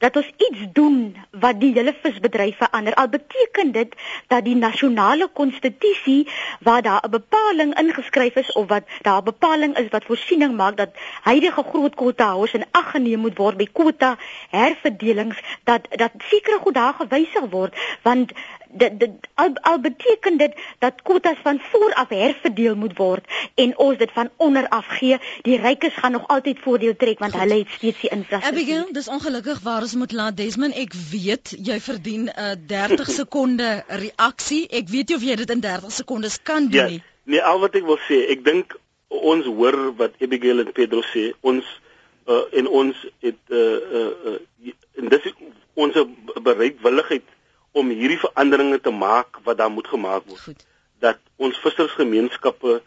dat ons iets doen wat die hele visbedryf verander. Al beteken dit dat die nasionale konstitusie waar daar 'n bepaling ingeskryf is of wat daar 'n bepaling is wat voorsiening maak dat huidige groot kwota houers in ag geneem moet word by kwota herverdelings dat dat sekere goed daar gewysig word want dit dit al, al beteken dit dat kwotas van voor af herverdeel moet word en ons dit van onder af gee. Die rykes gaan nog altyd voordeel trek want Goed. hulle het steeds die infrastruktuur. Abigail dis ongelukkig waar ons moet laat. Desmond ek weet jy verdien 'n uh, 30 sekonde reaksie. Ek weet jy of jy dit in 30 sekondes kan doen nie. ja, nee al wat ek wil sê ek dink ons hoor wat Abigail en Pedro sê. Ons uh, en ons het uh, uh, uh, en dis ons bereidwilligheid om hierdie veranderinge te maak wat daar moet gemaak word. Goed. Dat ons vissersgemeenskappe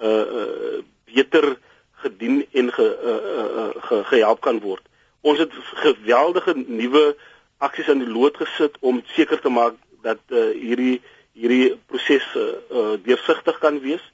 uh uh beter gedien en ge uh, uh ge, gehelp kan word. Ons het geweldige nuwe aksies aan die lood gesit om seker te maak dat uh hierdie hierdie proses uh deursigtig kan wees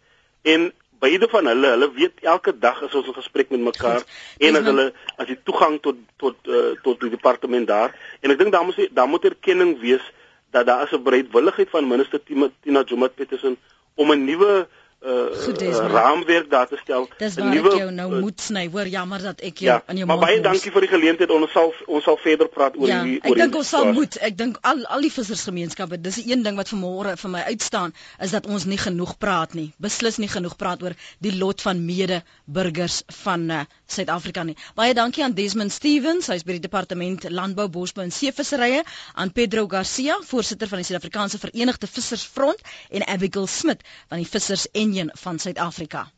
en beide van hulle hulle weet elke dag as ons 'n gesprek met mekaar Goed. en as hulle as die toegang tot tot uh, tot die departement daar en ek dink daar moet daar moet erkenning wees dat daar is 'n bereidwilligheid van minister Tina Jomat Petersen om 'n nuwe uh, raamwerk daar te stel. Dis waar nuwe, ek jou nou uh, moet sny. Hoor jammer dat ek jou ja, in jou. Maar baie dankie vir die geleentheid. Ons sal ons sal verder praat oor ja, die oor Ek dink ons sal moet. Ek dink al al die vissersgemeenskappe, dis die een ding wat vanmôre vir my uitstaan is dat ons nie genoeg praat nie. Beslis nie genoeg praat oor die lot van mede burgers van uh, Suid-Afrika nie. Baie dankie aan Desmond Stevens, hy's by die departement Landbou, Bosbou en Seevisserye, aan Pedro Garcia, voorsitter van die Suid-Afrikaanse Verenigde Vissersfront en Abigail Smit van die Vissers en Union van Suid-Afrika.